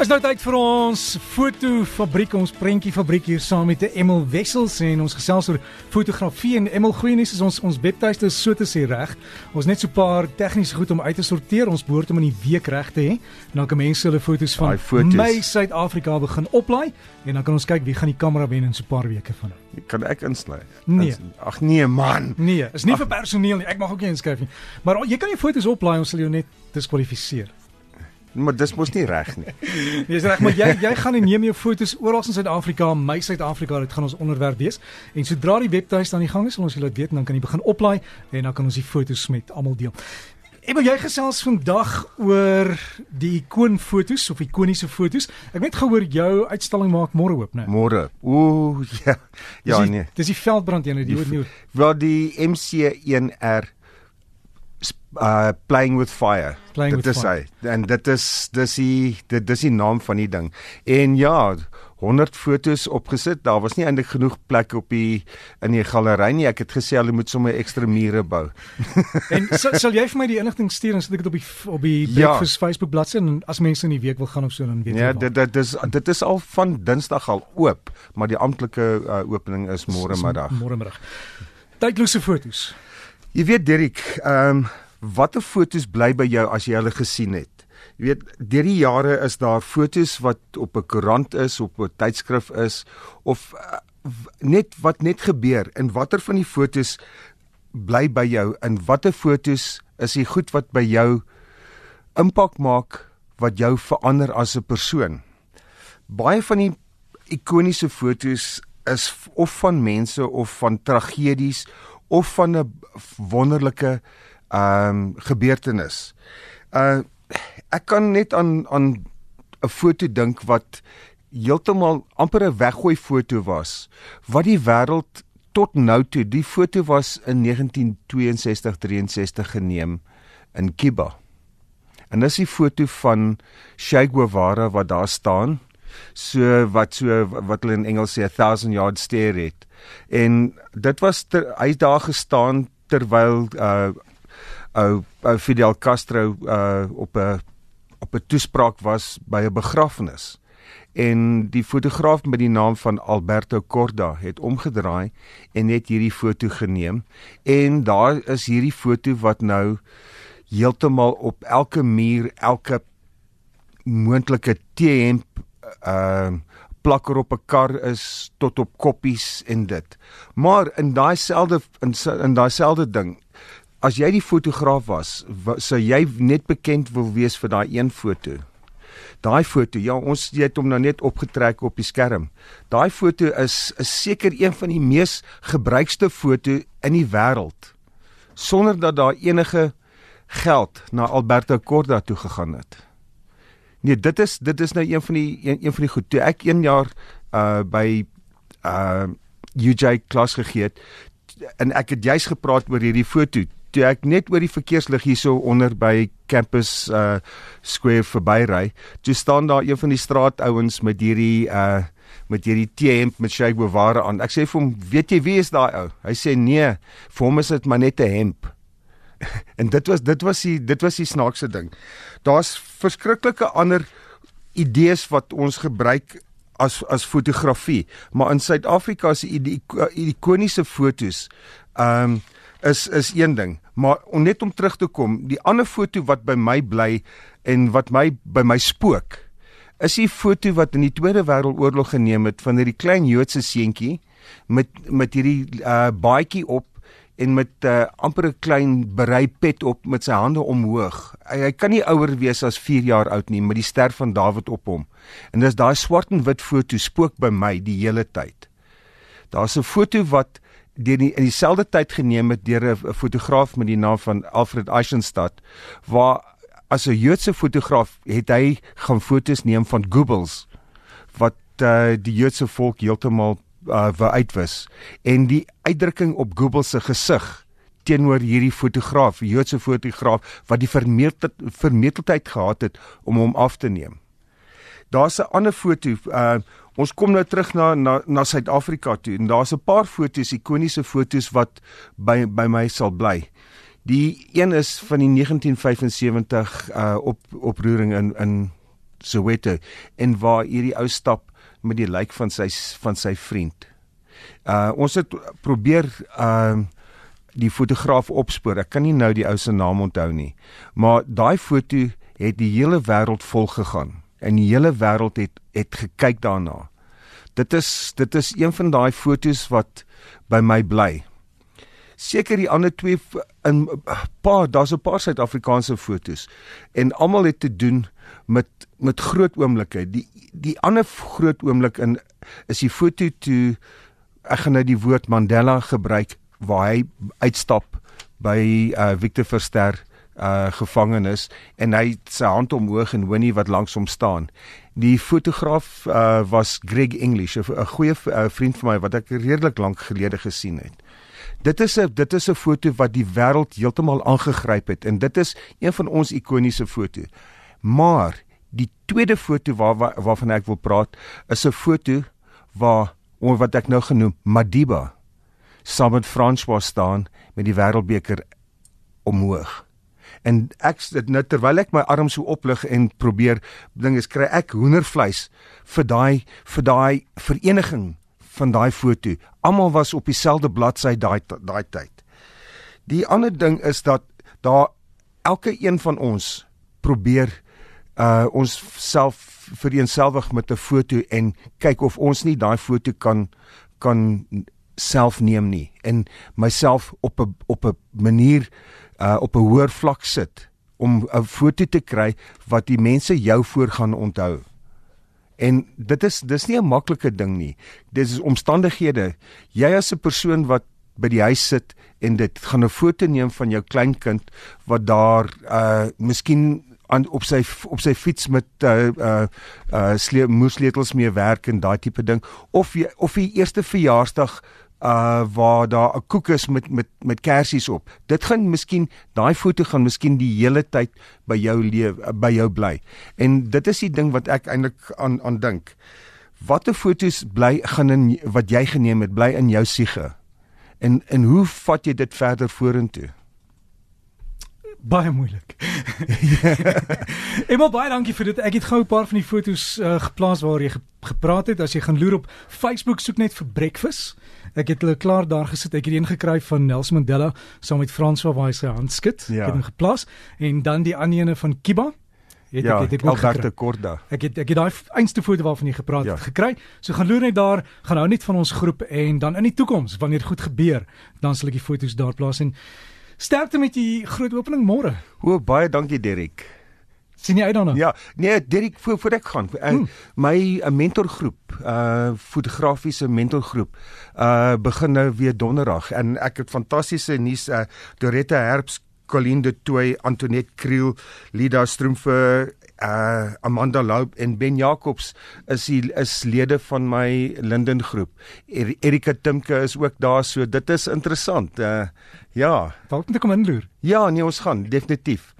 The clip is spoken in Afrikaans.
Is nou tyd vir ons fotofabriek, ons prentjiefabriek hier saam met Emil Wessels en ons gesels oor fotografie en Emil Goeienis is ons ons webtuiste so te sê reg. Ons net so 'n paar tegniese goed om uit te sorteer. Ons behoort om in die week reg te hê. Dan kan mense hulle foto's van foto's. my Suid-Afrika begin oplaai en dan kan ons kyk wie gaan die kamera wen in so 'n paar weke van nou. Kan ek insluit? Nee. Ag nee man. Nee, is nie vir personeel nie. Ek mag ook nie inskryf nie. Maar jy kan die foto's oplaai, ons sal jou net diskwalifiseer. Maar dis mos nie reg nie. Dis reg, maar jy jy gaan en neem jou foto's oral in Suid-Afrika, my Suid-Afrika, dit gaan ons onderwerp wees. En sodra die webtuiste aan die gang is, sal ons julle laat weet en dan kan jy begin oplaai en dan kan ons die foto's met almal deel. En wil jy gesels vandag oor die ikoonfoto's of ikoniese foto's? Ek weet gehoor jou uitstalling maak môre oop, né? Môre. Ooh ja. Ja dis die, nee. Dis die veldbrand ene, die hoor nie. Wel die MC1R uh playing with fire. Playing dit with is fire. hy. En dit is dis die dit dis die naam van die ding. En ja, 100 fotos opgesit. Daar was nie eintlik genoeg plek op die in die galery nie. Ek het gesê hulle moet sommer ekstra mure bou. En sal, sal jy vir my die inligting stuur en sit ek dit op die op die Ja. Breakfast Facebook bladsy en as mense in die week wil gaan of so dan weet Ja, jy. dit dit is dit is al van Dinsdag al oop, maar die amptelike uh, opening is môre middag. Môre middag. Tydlose foto's. Jy weet Dirk, ehm um, watter fotos bly by jou as jy hulle gesien het? Jy weet, deur die jare is daar fotos wat op 'n koerant is, op 'n tydskrif is of uh, net wat net gebeur en watter van die fotos bly by jou en watter fotos is die goed wat by jou impak maak wat jou verander as 'n persoon? Baie van die ikoniese fotos is of van mense of van tragedies of van 'n wonderlike ehm um, gebeurtenis. Uh ek kan net aan aan 'n foto dink wat heeltemal amper 'n weggooi foto was wat die wêreld tot nou toe die foto was in 1962 63 geneem in Cuba. En dis die foto van Che Guevara wat daar staan so wat so wat hulle in Engels sê 1000 yard stare het. En dit was ter, hy daar gestaan terwyl uh ou uh, Fidel Castro uh op 'n op 'n toespraak was by 'n begrafnis. En die fotograaf met die naam van Alberto Corda het omgedraai en net hierdie foto geneem en daar is hierdie foto wat nou heeltemal op elke muur, elke moontlike T-hemp ehm uh, plakker op 'n kar is tot op koppies en dit. Maar in daai selfde in, in daai selfde ding as jy die fotograaf was, wa- sou jy net bekend wil wees vir daai een foto. Daai foto, ja, ons het hom nou net opgetrek op die skerm. Daai foto is is seker een van die mees gebruikste foto in die wêreld sonder dat daar enige geld na Alberto Corda toe gegaan het. Nee, dit is dit is nou een van die een, een van die goed. Toe ek 1 jaar uh by uh UJ klas gegee het en ek het juis gepraat oor hierdie foto. Toe ek net oor die verkeerslig hierso onder by campus uh square verbyry, toe staan daar een van die straatouens met hierdie uh met hierdie T-hemp met Che Guevara aan. Ek sê vir hom, "Weet jy wie is daai ou?" Hy sê, "Nee, vir hom is dit maar net 'n hemp." En dit was dit was die dit was die snaakse ding. Daar's verskriklike ander idees wat ons gebruik as as fotografie, maar in Suid-Afrika se die ikoniese fotos ehm um, is is een ding, maar om net om terug te kom, die ander foto wat by my bly en wat my by my spook is die foto wat in die Tweede Wêreldoorlog geneem het van hierdie klein Joodse seentjie met met hierdie uh baadjie op en met 'n uh, amper 'n klein berei pet op met sy hande omhoog. Hy, hy kan nie ouer wees as 4 jaar oud nie met die ster van Dawid op hom. En dis daai swart en wit foto spook by my die hele tyd. Daar's 'n foto wat deur die, in dieselfde tyd geneem het deur 'n fotograaf met die naam van Alfred Eisenstadt waar as 'n Joodse fotograaf het hy gaan fotos neem van Goebbels wat uh, die Joodse volk heeltemal uh, wou uitwis en die uitdrukking op Goebbels se gesig teenoor hierdie fotograaf, die Joodse fotograaf wat die vermetel, vermeteldheid gehad het om hom af te neem. Daar's 'n ander foto. Uh ons kom nou terug na na na Suid-Afrika toe en daar's 'n paar fotos, ikoniese fotos wat by by my sal bly. Die een is van die 1975 uh op oproering in in Soweto en waar hierdie ou stap met die lijk van sy van sy vriend. Uh ons het probeer ehm uh, die fotograaf opspoor. Ek kan nie nou die ou se naam onthou nie. Maar daai foto het die hele wêreld vol gegaan en die hele wêreld het het gekyk daarna. Dit is dit is een van daai fotos wat by my bly. Seker die ander twee in paar daar's 'n paar Suid-Afrikaanse fotos en almal het te doen met met groot oomblikke. Die die ander groot oomblik in is die foto toe ek gaan nou die woord Mandela gebruik waar hy uitstap by uh, Victor Verster uh gevangenis en hy sy hand omhoog en Winnie wat langs hom staan. Die fotograaf uh was Greg English, 'n goeie uh, vriend van my wat ek redelik lank gelede gesien het. Dit is 'n dit is 'n foto wat die wêreld heeltemal aangegryp het en dit is een van ons ikoniese foto. Maar die tweede foto waar, waar waarvan ek wil praat is 'n foto waar wat ek nou genoem Madiba saam met François staan met die wêreldbeker omhoog en ek dit nou terwyl ek my arms so oplig en probeer dinge kry ek hoendervleis vir daai vir daai vereniging van daai foto almal was op dieselfde bladsy daai daai tyd die ander ding is dat daar elke een van ons probeer uh ons self vereenselwig met 'n foto en kyk of ons nie daai foto kan kan self neem nie en myself op 'n op 'n manier uh op 'n hoër vlak sit om 'n foto te kry wat die mense jou voor gaan onthou. En dit is dis nie 'n maklike ding nie. Dis is omstandighede. Jy as 'n persoon wat by die huis sit en dit gaan 'n foto neem van jou kleinkind wat daar uh miskien aan op sy op sy fiets met uh uh, uh sle moesletels mee werk en daai tipe ding of jy, of die eerste verjaarsdag uh waar daar 'n koek is met met met kersies op. Dit gaan miskien daai foto gaan miskien die hele tyd by jou lewe by jou bly. En dit is die ding wat ek eintlik aan aan dink. Watter fotos bly gaan in wat jy geneem het bly in jou siege? En en hoe vat jy dit verder vorentoe? baie moeilik. Emma baie dankie vir dit. Ek het gou 'n paar van die fotos uh, geplaas waar jy ge gepraat het. As jy gaan loer op Facebook soek net vir breakfast. Ek het hulle klaar daar gesit. Ek het een gekry van Nelson Mandela saam met François waar hy sy hand skud. Ja. Ek het hom geplaas en dan die ander ene van Kiba. Het ja, ek het ek Alberto Corda. Ek het ek het daai einste foto waarvan jy gepraat ja. het gekry. So gaan loer net daar, gaan hou net van ons groep en dan in die toekoms wanneer goed gebeur, dan sal ek die fotos daar plaas en sterkte met die groot opening môre. O, baie dankie Derek. Sien jy uit daarna? Ja, nee, Derek voor voor ek gaan. Uh, hmm. My 'n uh, mentorgroep, uh fotografiese mentorgroep, uh begin nou weer donderdag en ek het fantastiese nuus uh Dorette Herbs Colleen de Toey, Antoinette Kriel, Lida Stroomfe, uh Amanda Louw en Ben Jacobs is die is lede van my Linden groep. Er, Erika Timke is ook daar, so dit is interessant. Uh ja. Dalk moet ek kom inloer. Ja, nee, ons gaan definitief.